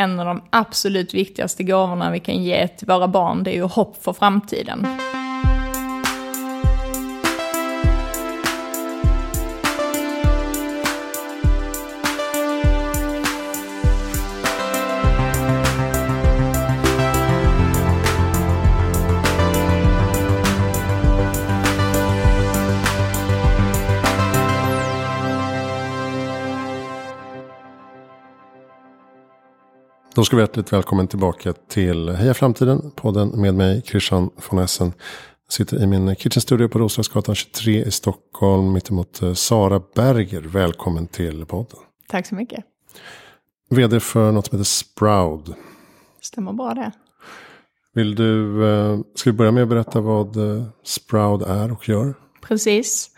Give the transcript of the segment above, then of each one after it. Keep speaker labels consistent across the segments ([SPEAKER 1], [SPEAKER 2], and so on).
[SPEAKER 1] en av de absolut viktigaste gåvorna vi kan ge till våra barn, det är ju hopp för framtiden.
[SPEAKER 2] Då ska vi hjärtligt välkommen tillbaka till Heja Framtiden, podden med mig, Christian von Essen. Jag sitter i min kitchen studio på Roslagsgatan 23 i Stockholm, mittemot eh, Sara Berger. Välkommen till podden.
[SPEAKER 1] Tack så mycket.
[SPEAKER 2] Vd för något som heter Sproud.
[SPEAKER 1] Stämmer bra det.
[SPEAKER 2] Vill du, eh, ska vi börja med att berätta vad eh, Sproud är och gör?
[SPEAKER 1] Precis.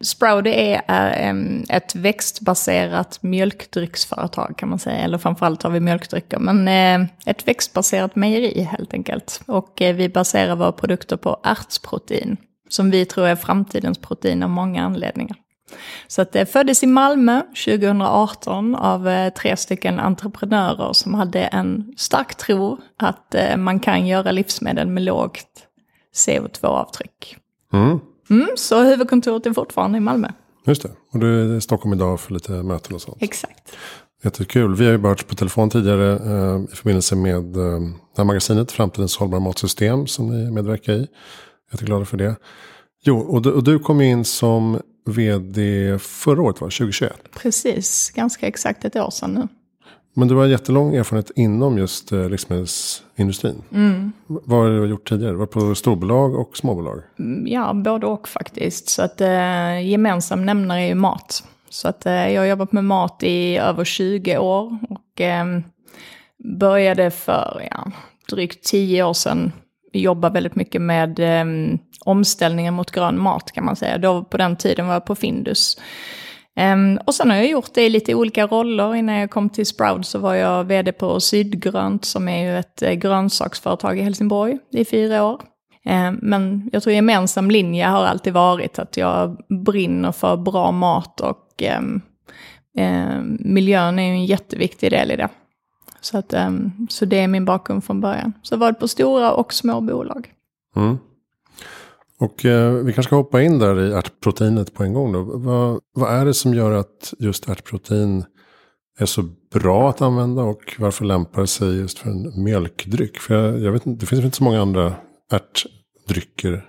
[SPEAKER 1] Sproudy är, är um, ett växtbaserat mjölkdrycksföretag kan man säga. Eller framförallt har vi mjölkdrycker. Men eh, ett växtbaserat mejeri helt enkelt. Och eh, vi baserar våra produkter på ärtsprotein. Som vi tror är framtidens protein av många anledningar. Så att det föddes i Malmö 2018 av eh, tre stycken entreprenörer som hade en stark tro att eh, man kan göra livsmedel med lågt CO2-avtryck.
[SPEAKER 2] Mm.
[SPEAKER 1] Mm, så huvudkontoret är fortfarande i Malmö.
[SPEAKER 2] Just det, och du är i Stockholm idag för lite möten och sånt.
[SPEAKER 1] Exakt.
[SPEAKER 2] Jättekul. Vi har ju varit på telefon tidigare eh, i förbindelse med eh, det här magasinet Framtidens hållbara matsystem som ni medverkar i. Jätteglada för det. Jo, och du, och du kom in som vd förra året, va? 2021?
[SPEAKER 1] Precis, ganska exakt ett år sedan nu.
[SPEAKER 2] Men du har jättelång erfarenhet inom just eh, livsmedelsindustrin.
[SPEAKER 1] Mm.
[SPEAKER 2] Vad har du gjort tidigare? Var på storbolag och småbolag?
[SPEAKER 1] Mm, Ja, både och faktiskt. Så att eh, gemensam nämnare är ju mat. Så att eh, jag har jobbat med mat i över 20 år. Och eh, började för ja, drygt 10 år sedan jobba väldigt mycket med eh, omställningen mot grön mat kan man säga. Då på den tiden var jag på Findus. Ehm, och sen har jag gjort det i lite olika roller. Innan jag kom till Sprout så var jag vd på Sydgrönt som är ju ett eh, grönsaksföretag i Helsingborg i fyra år. Ehm, men jag tror gemensam linje har alltid varit att jag brinner för bra mat och ehm, miljön är ju en jätteviktig del i det. Så, att, så det är min bakgrund från början. Så jag har varit på stora och små bolag.
[SPEAKER 2] Mm. Och eh, vi kanske ska hoppa in där i ärtproteinet på en gång. Då. Vad, vad är det som gör att just ärtprotein är så bra att använda och varför lämpar det sig just för en mjölkdryck? För jag, jag vet inte, det finns inte så många andra ärtdrycker.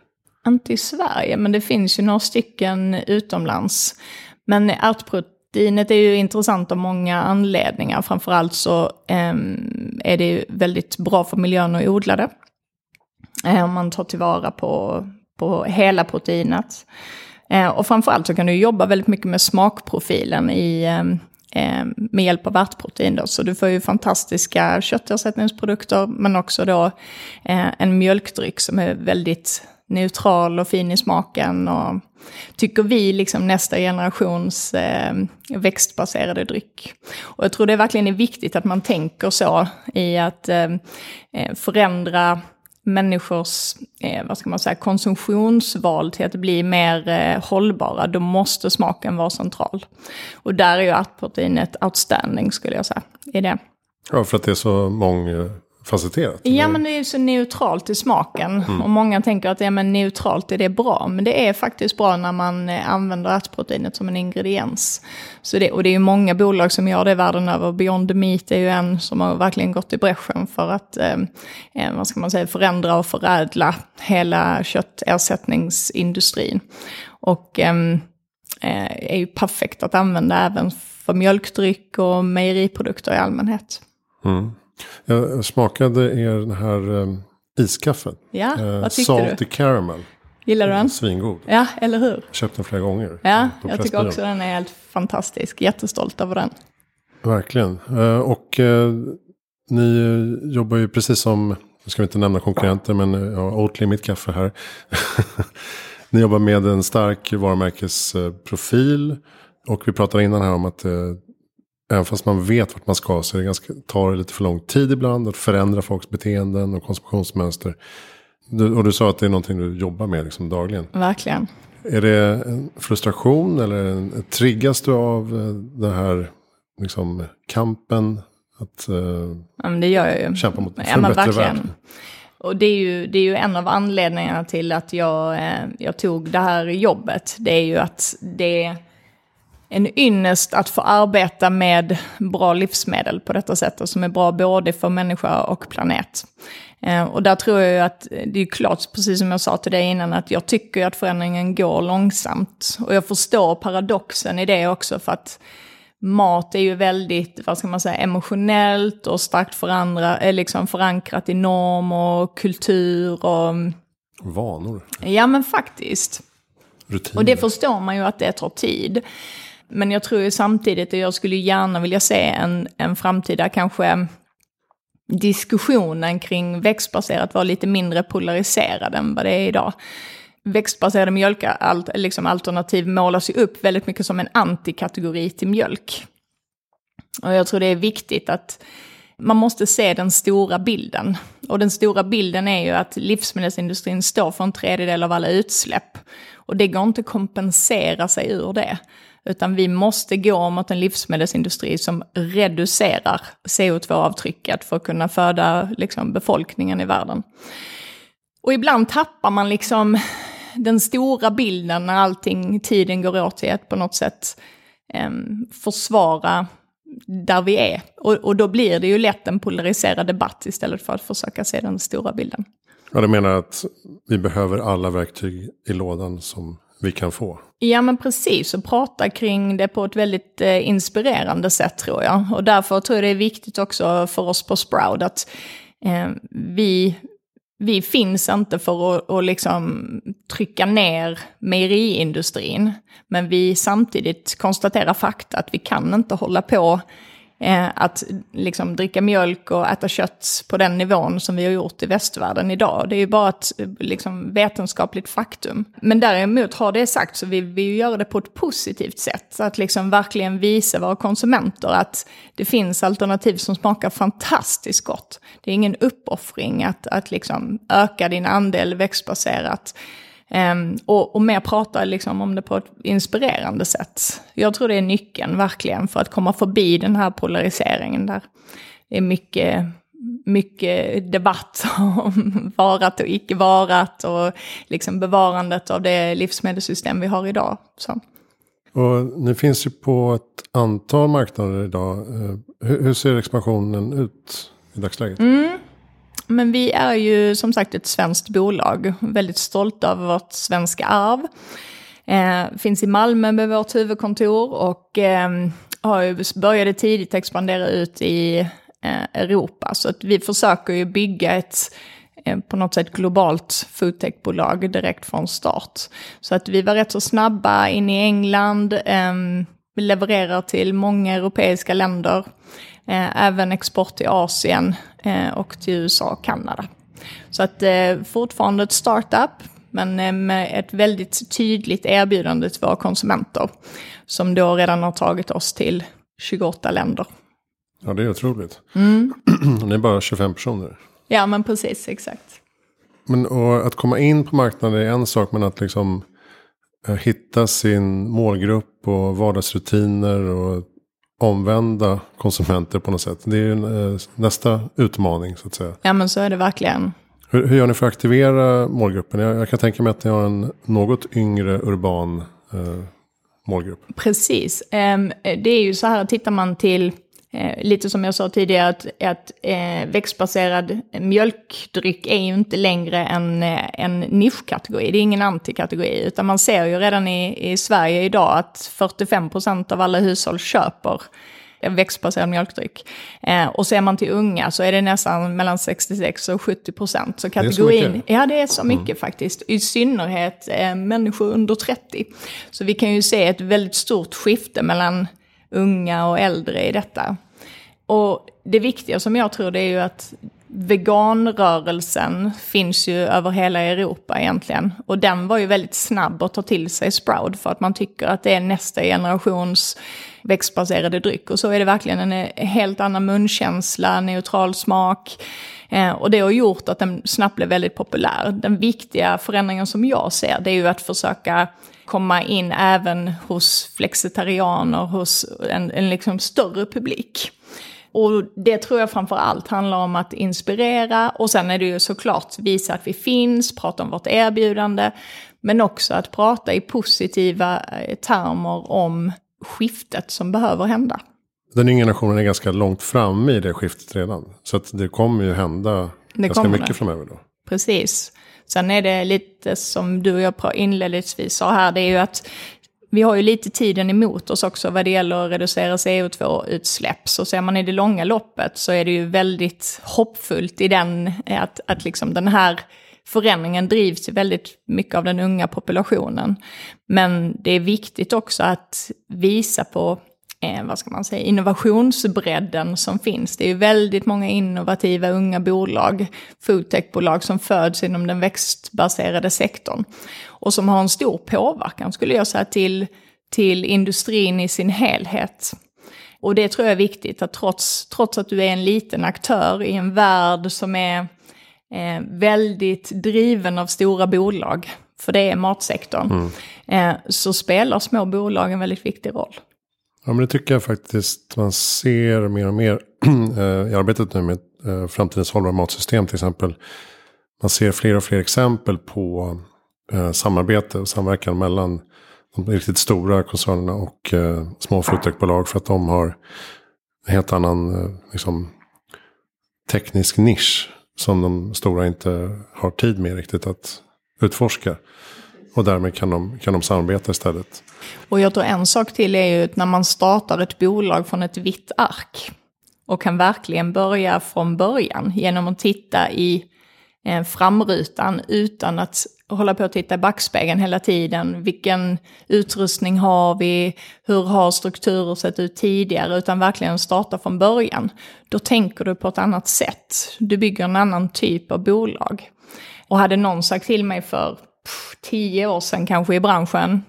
[SPEAKER 1] Inte i Sverige, men det finns ju några stycken utomlands. Men ärtproteinet är ju intressant av många anledningar. Framförallt så eh, är det ju väldigt bra för miljön att odla det. Eh, om man tar tillvara på på hela proteinet. Eh, och framförallt så kan du jobba väldigt mycket med smakprofilen i, eh, eh, med hjälp av ärtprotein. Då. Så du får ju fantastiska köttersättningsprodukter men också då en mjölkdryck som är väldigt neutral och fin i smaken. Och tycker vi liksom nästa generations eh, växtbaserade dryck. Och jag tror det verkligen är viktigt att man tänker så i att eh, förändra människors eh, vad ska man säga, konsumtionsval till att bli mer eh, hållbara, då måste smaken vara central. Och där är ju ärtproteinet outstanding skulle jag säga. I det.
[SPEAKER 2] Ja, för att det är så många facetterat?
[SPEAKER 1] Ja, men det är ju så neutralt i smaken. Mm. Och många tänker att ja, men neutralt är det bra. Men det är faktiskt bra när man eh, använder ärtproteinet som en ingrediens. Så det, och det är ju många bolag som gör det världen över. Beyond Meat är ju en som har verkligen gått i bräschen för att eh, eh vad ska man säga, förändra och förädla hela köttersättningsindustrin. Och eh, är ju perfekt att använda även för mjölkdryck och mejeriprodukter i allmänhet.
[SPEAKER 2] Mm. Jag smakade er den här um, iskaffen.
[SPEAKER 1] Ja,
[SPEAKER 2] uh,
[SPEAKER 1] vad tyckte
[SPEAKER 2] Salty
[SPEAKER 1] du?
[SPEAKER 2] caramel.
[SPEAKER 1] Gillar du den?
[SPEAKER 2] Svingod.
[SPEAKER 1] Ja, eller hur?
[SPEAKER 2] Köpt den flera gånger.
[SPEAKER 1] Ja, jag tycker också den är helt fantastisk. Jättestolt över den.
[SPEAKER 2] Verkligen. Uh, och uh, ni jobbar ju precis som, nu ska vi inte nämna konkurrenter, men uh, Oatly mitt kaffe här. ni jobbar med en stark varumärkesprofil. Och vi pratade innan här om att Även fast man vet vart man ska så är det ganska, tar det lite för lång tid ibland att förändra folks beteenden och konsumtionsmönster. Du, och du sa att det är någonting du jobbar med liksom dagligen.
[SPEAKER 1] Verkligen.
[SPEAKER 2] Är det en frustration eller en, triggas du av eh, den här liksom, kampen att uh,
[SPEAKER 1] ja, det gör jag ju.
[SPEAKER 2] kämpa mot
[SPEAKER 1] ja,
[SPEAKER 2] en bättre
[SPEAKER 1] verkligen.
[SPEAKER 2] värld.
[SPEAKER 1] Och det är, ju, det är ju en av anledningarna till att jag, eh, jag tog det här jobbet. Det är ju att det en ynnest att få arbeta med bra livsmedel på detta sätt, som är bra både för människa och planet. Eh, och där tror jag att det är klart, precis som jag sa till dig innan, att jag tycker att förändringen går långsamt. Och jag förstår paradoxen i det också, för att mat är ju väldigt, vad ska man säga, emotionellt och starkt förandra, är liksom förankrat i norm och kultur och...
[SPEAKER 2] Vanor,
[SPEAKER 1] Ja men faktiskt.
[SPEAKER 2] rutiner.
[SPEAKER 1] Och det förstår man ju att det tar tid. Men jag tror ju samtidigt, och jag skulle gärna vilja se en, en framtida kanske diskussionen kring växtbaserat vara lite mindre polariserad än vad det är idag. Växtbaserade mjölkalternativ liksom alternativ målas ju upp väldigt mycket som en antikategori till mjölk. Och jag tror det är viktigt att man måste se den stora bilden. Och den stora bilden är ju att livsmedelsindustrin står för en tredjedel av alla utsläpp. Och det går inte att kompensera sig ur det. Utan vi måste gå mot en livsmedelsindustri som reducerar CO2-avtrycket för att kunna föda liksom, befolkningen i världen. Och ibland tappar man liksom den stora bilden när allting, tiden går åt till att på något sätt eh, försvara där vi är. Och, och då blir det ju lätt en polariserad debatt istället för att försöka se den stora bilden.
[SPEAKER 2] Ja, du menar att vi behöver alla verktyg i lådan som vi kan få?
[SPEAKER 1] Ja men precis, och prata kring det på ett väldigt eh, inspirerande sätt tror jag. Och därför tror jag det är viktigt också för oss på Sprout att eh, vi, vi finns inte för att, att liksom trycka ner mejeriindustrin. Men vi samtidigt konstaterar fakta att vi kan inte hålla på eh, att liksom dricka mjölk och äta kött på den nivån som vi har gjort i västvärlden idag. Det är ju bara ett eh, liksom, vetenskapligt faktum. Men däremot har det sagt så vill vi ju göra det på ett positivt sätt. Att liksom verkligen visa våra konsumenter att det finns alternativ som smakar fantastiskt gott. Det är ingen uppoffring att, att liksom öka din andel växtbaserat. Um, och, och mer prata liksom om det på ett inspirerande sätt. Jag tror det är nyckeln verkligen för att komma förbi den här polariseringen där. Det är mycket, mycket debatt om varat och icke varat och liksom bevarandet av det livsmedelssystem vi har idag. Så.
[SPEAKER 2] Och ni finns ju på ett antal marknader idag. Eh, Hur, hur ser expansionen ut i dagsläget?
[SPEAKER 1] Mm. Men vi är ju som sagt ett svenskt bolag, väldigt stolta över vårt svenska arv. Eh, finns i Malmö med vårt huvudkontor och eh, har ju började tidigt expandera ut i eh, Europa. Så att vi försöker ju bygga ett eh, på något sätt globalt foodtechbolag direkt från start. Så att vi var rätt så snabba in i England, eh, vi levererar till många europeiska länder, även export till Asien eh, och till USA och Kanada. Så att eh, fortfarande ett startup, men eh, med ett väldigt tydligt erbjudande till våra konsumenter. Som då redan har tagit oss till 28 länder.
[SPEAKER 2] Ja, det är otroligt.
[SPEAKER 1] Mm.
[SPEAKER 2] Ni är bara 25 personer.
[SPEAKER 1] Ja, men precis, exakt.
[SPEAKER 2] Men att komma in på marknaden är en sak, men att liksom eh, hitta sin målgrupp och vardagsrutiner och omvända konsumenter på något sätt. Det är ju eh, nästa utmaning så att säga.
[SPEAKER 1] Ja, men så är det verkligen.
[SPEAKER 2] Hur, hur gör ni för att aktivera målgruppen? Jag, jag kan tänka mig att ni har en något yngre urban eh, målgrupp.
[SPEAKER 1] Precis. Ehm, Det är ju så här, tittar man till, eh, lite som jag sa tidigare, att, att eh, växtbaserad mjölkdryck är ju inte längre en, eh, en nischkategori, det är ingen antikategori, utan man ser ju redan i, i Sverige idag att 45% av alla hushåll köper en växtbaserad mjölkdryck. Eh, och ser man till unga så är det nästan mellan 66 och 70 procent. Så
[SPEAKER 2] så
[SPEAKER 1] kategorin,
[SPEAKER 2] mycket.
[SPEAKER 1] ja det är så mycket faktiskt. I synnerhet eh, människor under 30. Så vi kan ju se ett väldigt stort skifte mellan unga och äldre i detta. Och det viktiga som jag tror det är ju att veganrörelsen finns ju över hela Europa egentligen. Och den var ju väldigt snabb att ta till sig Sproud för att man tycker att det är nästa generations växtbaserade dryck. Och så är det verkligen en helt annan munkänsla, neutral smak. Eh, och det har gjort att den snabbt blev väldigt populär. Den viktiga förändringen som jag ser det är ju att försöka komma in även hos flexitarianer, hos en, en liksom större publik. Och det tror jag framför allt handlar om att inspirera och sen är det ju såklart visa att vi finns, prata om vårt erbjudande, men också att prata i positiva eh, termer om skiftet som behöver hända.
[SPEAKER 2] Den yngre generationen är ganska långt framme i det skiftet redan. Så att det kommer ju hända det ganska mycket det. framöver då.
[SPEAKER 1] Precis. Sen är det lite som du och jag inledningsvis sa här, det är ju att vi har ju lite tiden emot oss också vad det gäller att reducera CO2-utsläpp. Så ser man i det långa loppet så är det ju väldigt hoppfullt i den, att, att liksom den här förändringen drivs väldigt mycket av den unga populationen. Men det är viktigt också att visa på eh, vad ska man säga, innovationsbredden som finns. Det är ju väldigt många innovativa unga bolag, foodtechbolag som föds inom den växtbaserade sektorn. Och som har en stor påverkan, skulle jag säga, till, till industrin i sin helhet. Och det tror jag är viktigt, att trots, trots att du är en liten aktör i en värld som är eh, väldigt driven av stora bolag, för det är matsektorn, mm. eh, så spelar små bolag en väldigt viktig roll.
[SPEAKER 2] Ja, men det tycker jag faktiskt man ser mer och mer eh, i arbetet nu med eh, framtidens hållbara matsystem till exempel. Man ser fler och fler exempel på eh, samarbete och samverkan mellan de riktigt stora koncernerna och små foodtechbolag för att de har en helt annan liksom, teknisk nisch som de stora inte har tid med riktigt att utforska. Och därmed kan de, kan de samarbeta istället.
[SPEAKER 1] Och jag tror en sak till är ju att när man startar ett bolag från ett vitt ark och kan verkligen börja från början genom att titta i eh, framrutan utan att hålla på att titta i backspegeln hela tiden. Vilken utrustning har vi? Hur har strukturer sett ut tidigare? Utan verkligen starta från början. Då tänker du på ett annat sätt. Du bygger en annan typ av bolag. Och hade någon sagt till mig för tio år sedan kanske i branschen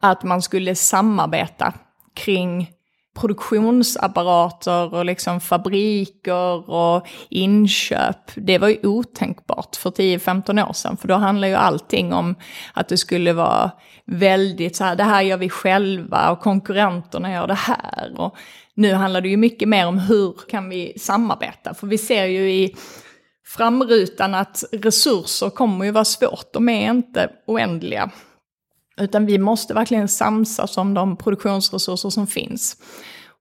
[SPEAKER 1] att man skulle samarbeta kring produktionsapparater och liksom fabriker och inköp. Det var ju otänkbart för 10-15 år sedan, för då handlar ju allting om att det skulle vara väldigt så här, det här gör vi själva och konkurrenterna gör det här. Och nu handlar det ju mycket mer om hur kan vi samarbeta, för vi ser ju i framrutan att resurser kommer ju vara svårt, de är inte oändliga. Utan vi måste verkligen samsas om de produktionsresurser som finns.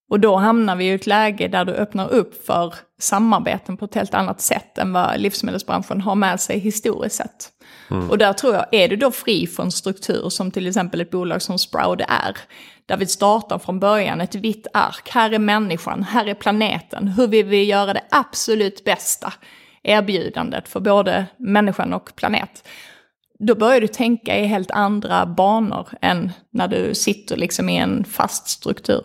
[SPEAKER 1] Och då hamnar vi i ett läge där du öppnar upp för samarbeten på ett helt annat sätt än vad livsmedelsbranschen har med sig historiskt sett. Mm. Och där tror jag, är du då fri från struktur som till exempel ett bolag som Sprout är, där vi startar från början ett vitt ark, här är människan, här är planeten, hur vill vi göra det absolut bästa erbjudandet för både människan och planet då börjar du tänka i helt andra banor än när du sitter liksom i en fast struktur.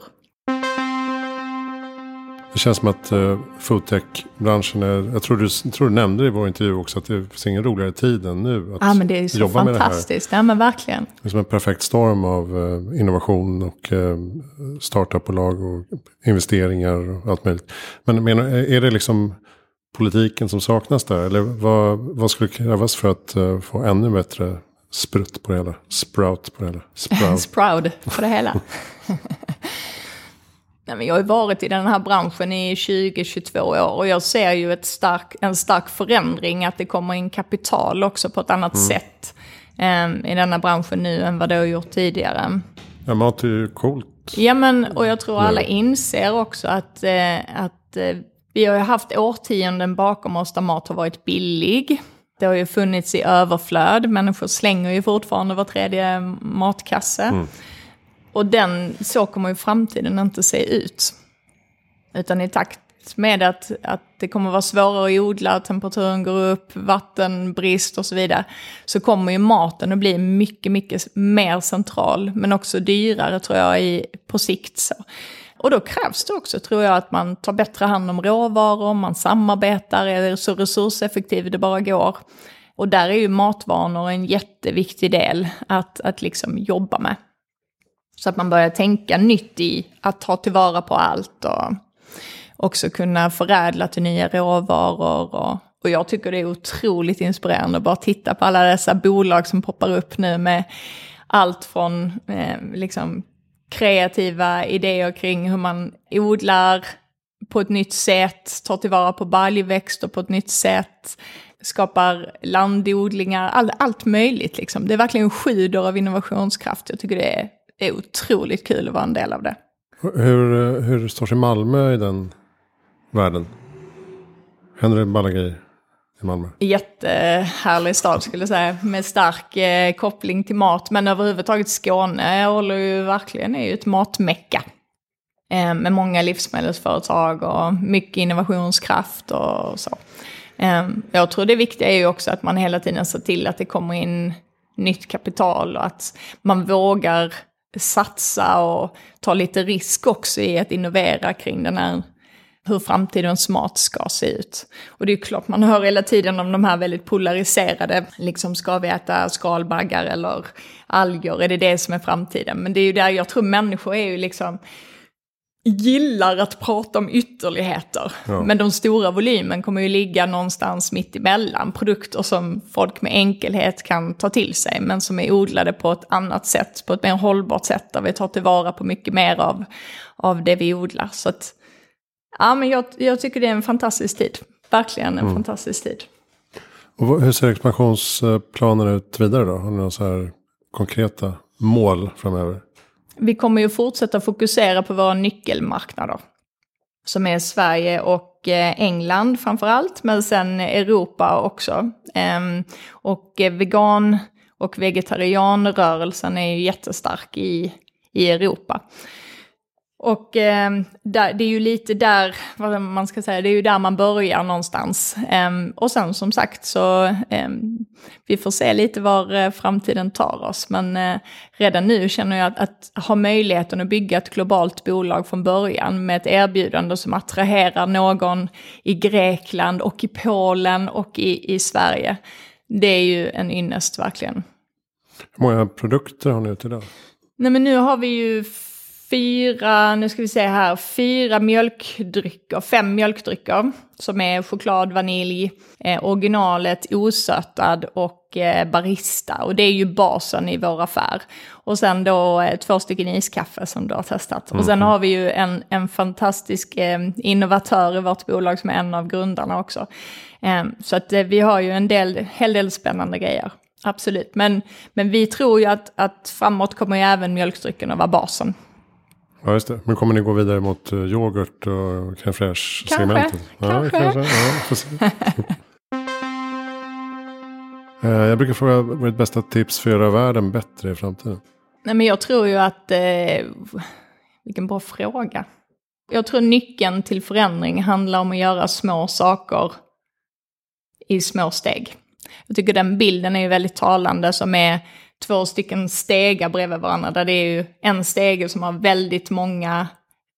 [SPEAKER 2] Det känns som att uh, foodtech-branschen är, jag tror, du, jag tror du nämnde det i vår intervju också, att det finns ingen roligare tid än nu. Att
[SPEAKER 1] ja men det är så jobba fantastiskt, ja men verkligen.
[SPEAKER 2] Det är som en perfekt storm av uh, innovation och uh, startupbolag och investeringar och allt möjligt. Men menar, är det liksom politiken som saknas där? Eller vad, vad skulle krävas för att uh, få ännu bättre sprutt på det hela? Sprout på det hela?
[SPEAKER 1] Sprout, Sprout på det hela. Nej, men jag har ju varit i den här branschen i 20-22 år och jag ser ju ett stark, en stark förändring, att det kommer in kapital också på ett annat mm. sätt um, i denna branschen nu än vad det har gjort tidigare.
[SPEAKER 2] Ja, mat är ju coolt.
[SPEAKER 1] Ja, men och jag tror alla inser också att, uh, att uh, vi har ju haft årtionden bakom oss där mat har varit billig. Det har ju funnits i överflöd, människor slänger ju fortfarande var tredje matkasse. Mm. Och den, så kommer ju framtiden inte se ut. Utan i takt med att, att det kommer vara svårare att odla, temperaturen går upp, vattenbrist och så vidare, så kommer ju maten att bli mycket, mycket mer central, men också dyrare tror jag i, på sikt. Så. Och då krävs det också, tror jag, att man tar bättre hand om råvaror, man samarbetar, är så resurseffektiv det bara går. Och där är ju matvanor en jätteviktig del att, att liksom jobba med. Så att man börjar tänka nytt i att ta tillvara på allt och också kunna förädla till nya råvaror. Och, och jag tycker det är otroligt inspirerande att bara titta på alla dessa bolag som poppar upp nu med allt från eh, liksom kreativa idéer kring hur man odlar på ett nytt sätt, tar tillvara på baljväxter på ett nytt sätt, skapar landodlingar, all, allt möjligt liksom. Det är verkligen sjuder av innovationskraft. Jag tycker det är, det är otroligt kul att vara en del av det.
[SPEAKER 2] Hur, hur står sig Malmö i den världen? Händer det balla grejer i Malmö?
[SPEAKER 1] Jättehärlig stad skulle jag säga, med stark eh, koppling till mat. Men överhuvudtaget Skåne håller ju verkligen, är ju ett matmecka. Eh, med många livsmedelsföretag och mycket innovationskraft och så. Eh, jag tror det viktiga är ju också att man hela tiden ser till att det kommer in nytt kapital och att man vågar satsa och ta lite risk också i att innovera kring den här hur framtidens mat ska se ut. Och det är klart, man hör hela tiden om de här väldigt polariserade, liksom ska vi äta skalbaggar eller alger, är det det som är framtiden? Men det är ju där jag tror människor är ju liksom, gillar att prata om ytterligheter. Ja. Men de stora volymen kommer ju ligga någonstans mitt emellan. Produkter som folk med enkelhet kan ta till sig, men som är odlade på ett annat sätt, på ett mer hållbart sätt, där vi tar tillvara på mycket mer av, av det vi odlar. Så att, ja, men jag, jag tycker det är en fantastisk tid. Verkligen en mm. fantastisk tid.
[SPEAKER 2] Och hur ser expansionsplanerna ut vidare då? Har ni några så här konkreta mål framöver?
[SPEAKER 1] Vi kommer ju fortsätta fokusera på våra nyckelmarknader. Som är Sverige och eh, England framför allt, men sen Europa också. Ehm, och vegan och vegetarianrörelsen är ju jättestark i, i Europa. Och eh, där, det är ju lite där, vad man ska säga, det är ju där man börjar någonstans. Eh, och sen som sagt så, eh, vi får se lite var eh, framtiden tar oss. Men eh, redan nu känner jag att, att ha möjligheten att bygga ett globalt bolag från början med ett erbjudande som attraherar någon i Grekland och i Polen och i, i Sverige. Det är ju en ynnest verkligen.
[SPEAKER 2] Hur många produkter har ni ute idag?
[SPEAKER 1] Nej men nu har vi ju fyra, nu ska vi se här, fyra mjölkdrycker, fem mjölkdrycker som är choklad, vanilj, eh, originalet, osötad och eh, barista. Och det är ju basen i vår affär. Och sen då eh, två stycken iskaffe som du har testat. Mm. Och sen mhm. har vi ju en, en fantastisk eh, innovatör i vårt bolag som är en av grundarna också. Eh, så att eh, vi har ju en del, hel del spännande grejer. Absolut, men, men vi tror ju att, att framåt kommer ju även mjölkdrycken att vara basen.
[SPEAKER 2] Ja, just det. Men kommer ni gå vidare mot uh, yoghurt och crème fraîche-segmentet?
[SPEAKER 1] Kanske. Ja, kanske.
[SPEAKER 2] Ja, uh, jag brukar fråga vad är ditt bästa tips för att göra världen bättre i framtiden?
[SPEAKER 1] Nej, men jag tror ju att... Eh, vilken bra fråga. Jag tror nyckeln till förändring handlar om att göra små saker i små steg. Jag tycker den bilden är ju väldigt talande som är två stycken stegar bredvid varandra. Där det är ju en stege som har väldigt många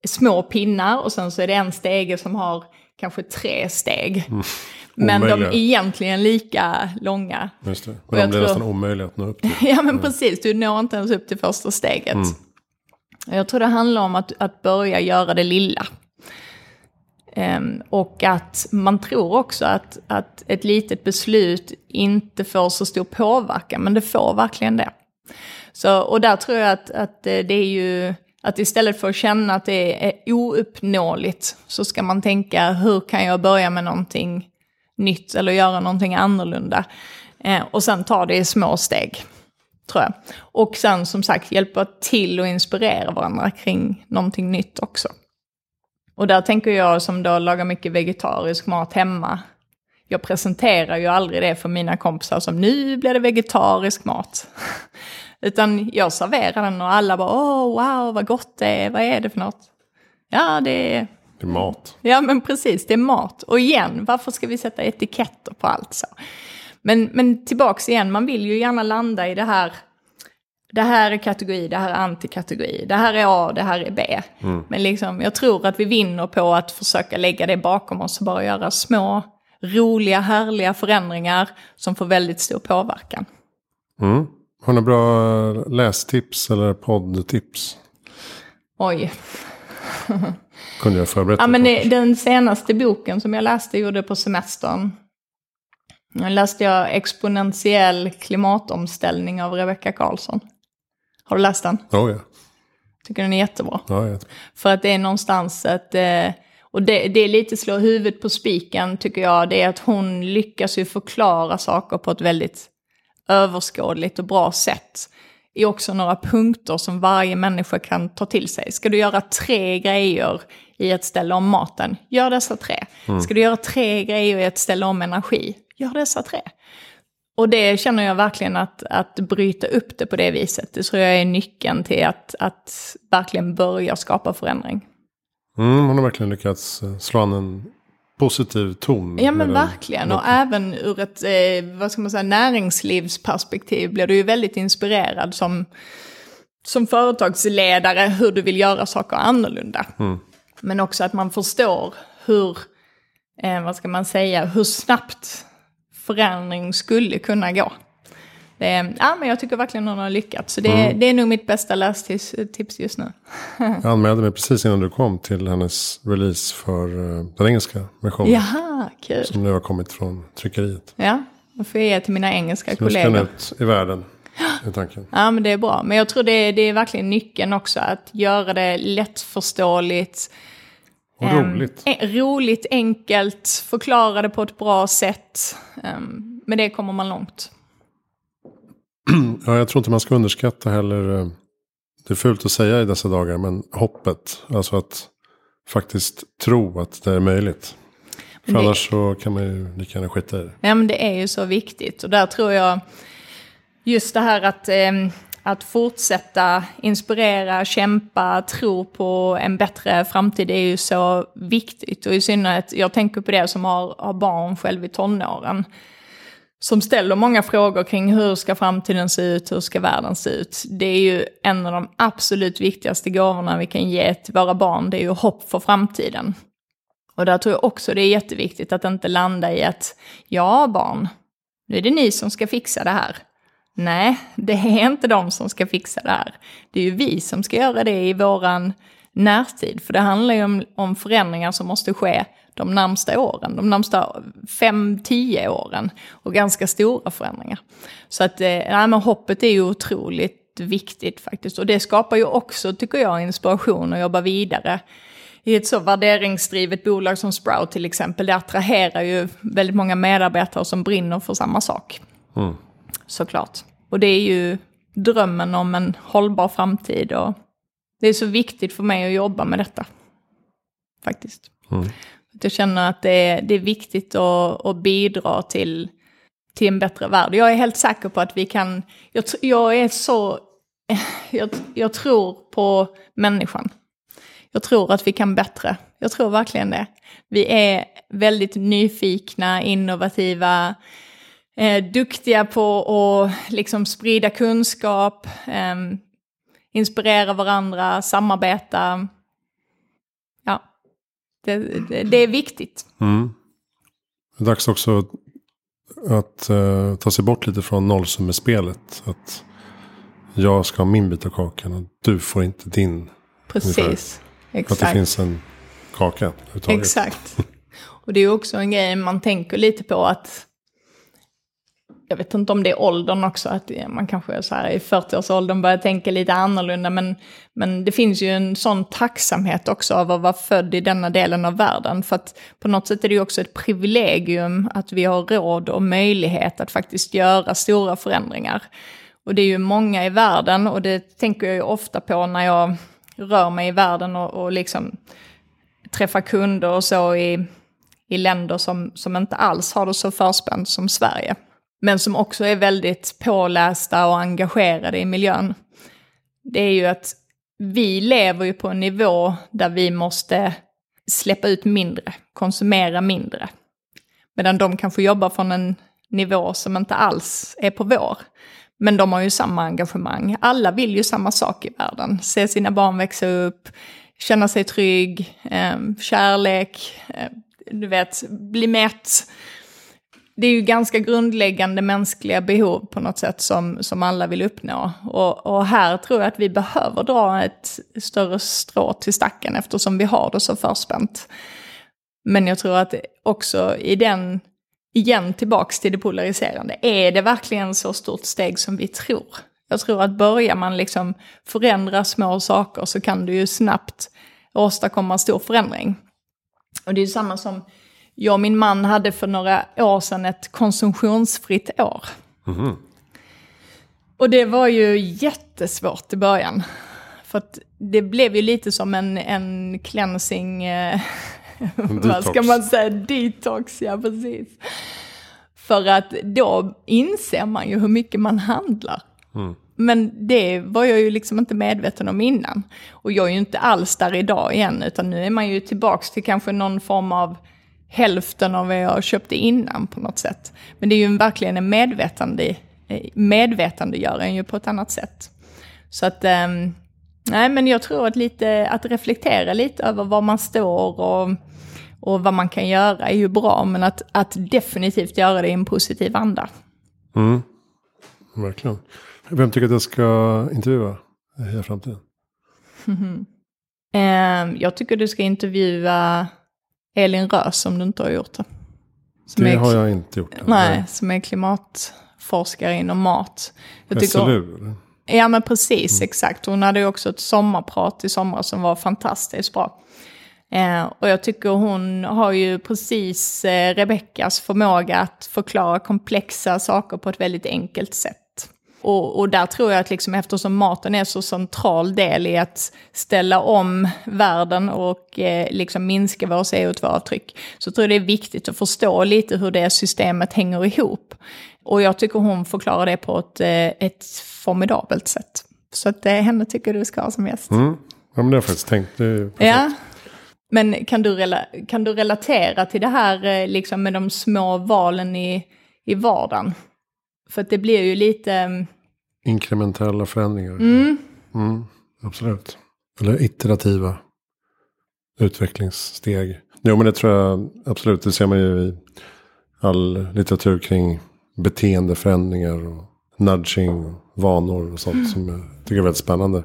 [SPEAKER 1] små pinnar och sen så är det en stege som har kanske tre steg. Mm. Men de är egentligen lika långa.
[SPEAKER 2] Just det. Men de blir tror... nästan omöjliga att nå upp till.
[SPEAKER 1] ja men mm. precis, du når inte ens upp till första steget. Mm. Jag tror det handlar om att, att börja göra det lilla. Ehm, och att man tror också att, att ett litet beslut inte får så stor påverkan, men det får verkligen det. Så, och där tror jag att, att eh, det är ju, att istället för att känna att det är ouppnåeligt så ska man tänka hur kan jag börja med någonting nytt eller göra någonting annorlunda. Eh, och sen ta det i små steg, tror jag. Och sen som sagt hjälpa till och inspirera varandra kring någonting nytt också. Och där tänker jag som då lagar mycket vegetarisk mat hemma. Jag presenterar ju aldrig det för mina kompisar som nu blir det vegetarisk mat. Utan jag serverar den och alla bara åh wow vad gott det är, vad är det för något? Ja det är...
[SPEAKER 2] Det är mat.
[SPEAKER 1] Ja men precis, det är mat. Och igen, varför ska vi sätta etiketter på allt så? Men, men tillbaks igen, man vill ju gärna landa i det här det här är kategori, det här är antikategori, det här är A, det här är B. Mm. Men liksom, jag tror att vi vinner på att försöka lägga det bakom oss och bara göra små, roliga, härliga förändringar som får väldigt stor påverkan.
[SPEAKER 2] Mm. Har du bra lästips eller poddtips?
[SPEAKER 1] Oj.
[SPEAKER 2] Kunde jag förberett
[SPEAKER 1] ja, men Den senaste boken som jag läste gjorde på semestern. Jag läste jag Exponentiell klimatomställning av Rebecka Karlsson. Har du läst den?
[SPEAKER 2] Oh, ja.
[SPEAKER 1] Tycker den är jättebra.
[SPEAKER 2] Ja, jättebra.
[SPEAKER 1] För att det är någonstans ett... Eh, Och det, det är lite slå huvudet på spiken tycker jag, det är att hon lyckas ju förklara saker på ett väldigt överskådligt och bra sätt. I också några punkter som varje människa kan ta till sig. Ska du göra tre grejer i ett ställe om maten, gör dessa tre. Mm. Ska du göra tre grejer i ett ställe om energi, gör dessa tre. Och det känner jag verkligen att, att bryta upp det på det viset. Det tror jag är nyckeln till att, att verkligen börja skapa förändring.
[SPEAKER 2] Mm, hon har verkligen lyckats eh, slå an en positiv ton.
[SPEAKER 1] Ja men verkligen. Och även ur ett eh, vad ska man säga, näringslivsperspektiv blir du ju väldigt inspirerad som, som företagsledare hur du vill göra saker annorlunda. Mm. Men också att man förstår hur, eh, vad ska man säga, hur snabbt förändring skulle kunna gå. Det, ja, men jag tycker verkligen hon har lyckats. Så det, mm. det är nog mitt bästa lästips just nu.
[SPEAKER 2] jag anmälde mig precis innan du kom till hennes release för uh, den engelska versionen.
[SPEAKER 1] Jaha, kul.
[SPEAKER 2] Som nu har kommit från tryckeriet.
[SPEAKER 1] Ja, och får ge till mina engelska
[SPEAKER 2] Så
[SPEAKER 1] kollegor.
[SPEAKER 2] Så ut i världen. Är tanken.
[SPEAKER 1] Ja, men det är bra. Men jag tror det, det är verkligen nyckeln också. Att göra det lättförståeligt.
[SPEAKER 2] Och roligt.
[SPEAKER 1] Um, roligt, enkelt, förklara det på ett bra sätt. Um, med det kommer man långt.
[SPEAKER 2] ja, jag tror inte man ska underskatta heller. Eh, det är fult att säga i dessa dagar, men hoppet. Alltså att faktiskt tro att det är möjligt. För det... annars så kan man ju lika gärna skita i det.
[SPEAKER 1] Ja, men det är ju så viktigt. Och där tror jag just det här att, eh, att fortsätta inspirera, kämpa, tro på en bättre framtid är ju så viktigt. Och i synnerhet, jag tänker på det som har, har barn själv i tonåren som ställer många frågor kring hur ska framtiden se ut, hur ska världen se ut. Det är ju en av de absolut viktigaste gåvorna vi kan ge till våra barn, det är ju hopp för framtiden. Och där tror jag också det är jätteviktigt att inte landa i att, ja barn, nu är det ni som ska fixa det här. Nej, det är inte de som ska fixa det här. Det är ju vi som ska göra det i våran närtid, för det handlar ju om, om förändringar som måste ske de närmsta åren, de närmsta fem, tio åren. Och ganska stora förändringar. Så att eh, nej, men hoppet är ju otroligt viktigt faktiskt. Och det skapar ju också, tycker jag, inspiration att jobba vidare. I ett så värderingsdrivet bolag som Sprout till exempel, det attraherar ju väldigt många medarbetare som brinner för samma sak. Mm. Såklart. Och det är ju drömmen om en hållbar framtid och det är så viktigt för mig att jobba med detta. Faktiskt. Mm. Jag känner att det är, det är viktigt att, att bidra till, till en bättre värld. Jag är helt säker på att vi kan, jag, jag är så, jag, jag tror på människan. Jag tror att vi kan bättre. Jag tror verkligen det. Vi är väldigt nyfikna, innovativa, eh, duktiga på att liksom sprida kunskap, eh, inspirera varandra, samarbeta. Det, det, det är viktigt.
[SPEAKER 2] Mm. Det är dags också att uh, ta sig bort lite från nollsummespelet. Att jag ska ha min bit av kakan och du får inte din.
[SPEAKER 1] Precis. Ungefär. Exakt.
[SPEAKER 2] Att det finns en kaka.
[SPEAKER 1] Exakt. Och det är också en grej man tänker lite på att jag vet inte om det är åldern också, att man kanske är så här i 40-årsåldern börjar tänka lite annorlunda, men, men det finns ju en sån tacksamhet också av att vara född i denna delen av världen. För att på något sätt är det ju också ett privilegium att vi har råd och möjlighet att faktiskt göra stora förändringar. Och det är ju många i världen, och det tänker jag ju ofta på när jag rör mig i världen och, och liksom träffar kunder och så i, i länder som, som inte alls har det så förspänt som Sverige men som också är väldigt pålästa och engagerade i miljön, det är ju att vi lever ju på en nivå där vi måste släppa ut mindre, konsumera mindre. Medan de kanske jobbar från en nivå som inte alls är på vår. Men de har ju samma engagemang. Alla vill ju samma sak i världen. Se sina barn växa upp, känna sig trygg, eh, kärlek, eh, du vet, bli mätt det är ju ganska grundläggande mänskliga behov på något sätt som, som alla vill uppnå. Och, och här tror jag att vi behöver dra ett större strå till stacken eftersom vi har det så förspänt. Men jag tror att också i den, igen tillbaks till det polariserande, är det verkligen så stort steg som vi tror? Jag tror att börjar man liksom förändra små saker så kan du ju snabbt åstadkomma stor förändring. Och det är ju samma som jag och min man hade för några år sedan ett konsumtionsfritt år. Mm. Och det var ju jättesvårt i början. För att det blev ju lite som en, en cleansing, eh, vad ska man säga, detox, ja precis. För att då inser man ju hur mycket man handlar. Mm. Men det var jag ju liksom inte medveten om innan. Och jag är ju inte alls där idag igen, utan nu är man ju tillbaks till kanske någon form av hälften av vad jag köpte innan på något sätt. Men det är ju verkligen en medvetande, eh, medvetandegör en ju på ett annat sätt. Så att, um, nej men jag tror att lite, att reflektera lite över var man står och, och vad man kan göra är ju bra, men att, att definitivt göra det i en positiv anda.
[SPEAKER 2] Mm. Verkligen. Vem tycker att jag ska intervjua i framtiden?
[SPEAKER 1] Mm -hmm. jag tycker du ska intervjua Elin Rös om du inte har gjort det.
[SPEAKER 2] Som det är, har jag inte gjort.
[SPEAKER 1] Nej, som är klimatforskare inom mat.
[SPEAKER 2] Jag SLU?
[SPEAKER 1] Ja men precis, mm. exakt. Hon hade ju också ett sommarprat i somras som var fantastiskt bra. Eh, och jag tycker hon har ju precis eh, Rebeckas förmåga att förklara komplexa saker på ett väldigt enkelt sätt. Och, och, där tror jag att liksom, eftersom maten är så central del i att ställa om världen och eh, liksom minska vår CO2-avtryck, så tror jag det är viktigt att förstå lite hur det systemet hänger ihop. Och jag tycker hon förklarar det på ett, eh, ett formidabelt sätt. Så att eh, henne tycker du ska ha som gäst.
[SPEAKER 2] Mm. Ja, men det har jag faktiskt tänkt.
[SPEAKER 1] ja. Men kan du, kan du relatera till det här eh, liksom med de små valen i, i vardagen? För att det blir ju lite... Mm,
[SPEAKER 2] Inkrementella förändringar. Mm. Mm, absolut. Eller iterativa utvecklingssteg. Jo men det tror jag absolut. Det ser man ju i all litteratur kring beteendeförändringar och nudging och vanor och sånt mm. som jag tycker är väldigt spännande.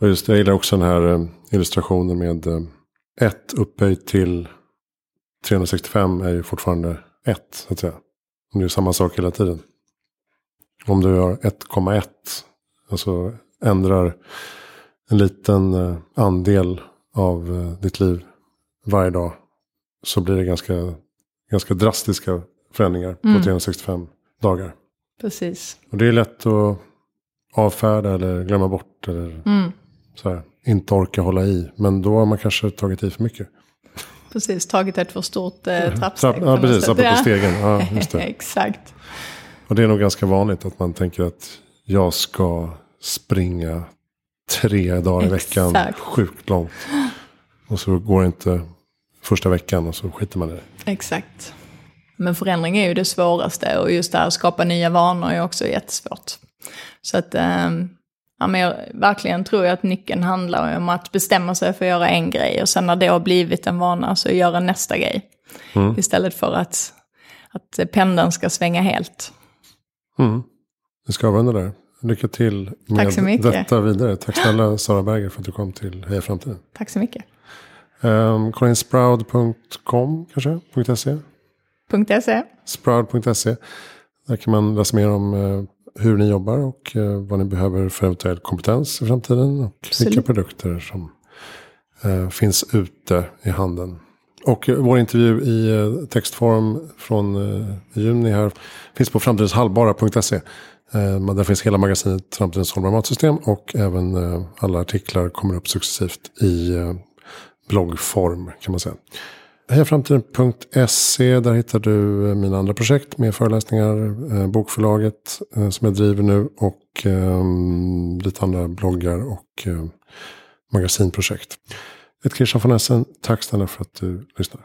[SPEAKER 2] Och just jag gillar också den här eh, illustrationen med eh, ett upphöjt till 365 är ju fortfarande ett så att säga. Det är samma sak hela tiden. Om du har 1,1. Alltså ändrar en liten eh, andel av eh, ditt liv varje dag. Så blir det ganska, ganska drastiska förändringar mm. på 365 dagar.
[SPEAKER 1] Precis.
[SPEAKER 2] Och det är lätt att avfärda eller glömma bort. Eller mm. så här, inte orka hålla i. Men då har man kanske tagit i för mycket.
[SPEAKER 1] Precis, tagit ett för stort eh, trappsteg.
[SPEAKER 2] Ja, precis, apropå ja. stegen. Ja, just det.
[SPEAKER 1] Exakt.
[SPEAKER 2] Och det är nog ganska vanligt att man tänker att jag ska springa tre dagar i veckan Exakt. sjukt långt. Och så går det inte första veckan och så skiter man i det.
[SPEAKER 1] Exakt. Men förändring är ju det svåraste och just det här att skapa nya vanor är också jättesvårt. Så att um, Ja, men jag verkligen tror jag att nyckeln handlar om att bestämma sig för att göra en grej och sen när det har blivit en vana så göra nästa grej. Mm. Istället för att, att pendeln ska svänga helt.
[SPEAKER 2] Mm. Vi ska avrunda där. Lycka till med detta vidare. Tack snälla Sara Berger för att du kom till Heja Framtiden.
[SPEAKER 1] Tack så mycket.
[SPEAKER 2] Um, kolla in sproud.com kanske? .se?
[SPEAKER 1] .se.
[SPEAKER 2] Sproud.se. Där kan man läsa mer om uh, hur ni jobbar och eh, vad ni behöver för eventuell kompetens i framtiden. Och Absolut. vilka produkter som eh, finns ute i handeln. Och eh, vår intervju i textform från juni här finns på framtidenshalvbara.se. Där finns hela magasinet Framtidens hållbara matsystem och även alla artiklar kommer upp successivt i bloggform kan man säga. Hejaframtiden.se, där hittar du eh, mina andra projekt med föreläsningar, eh, bokförlaget eh, som jag driver nu och ehm, lite andra bloggar och magasinprojekt. Ett Christian von Essen, tack snälla för att du lyssnade.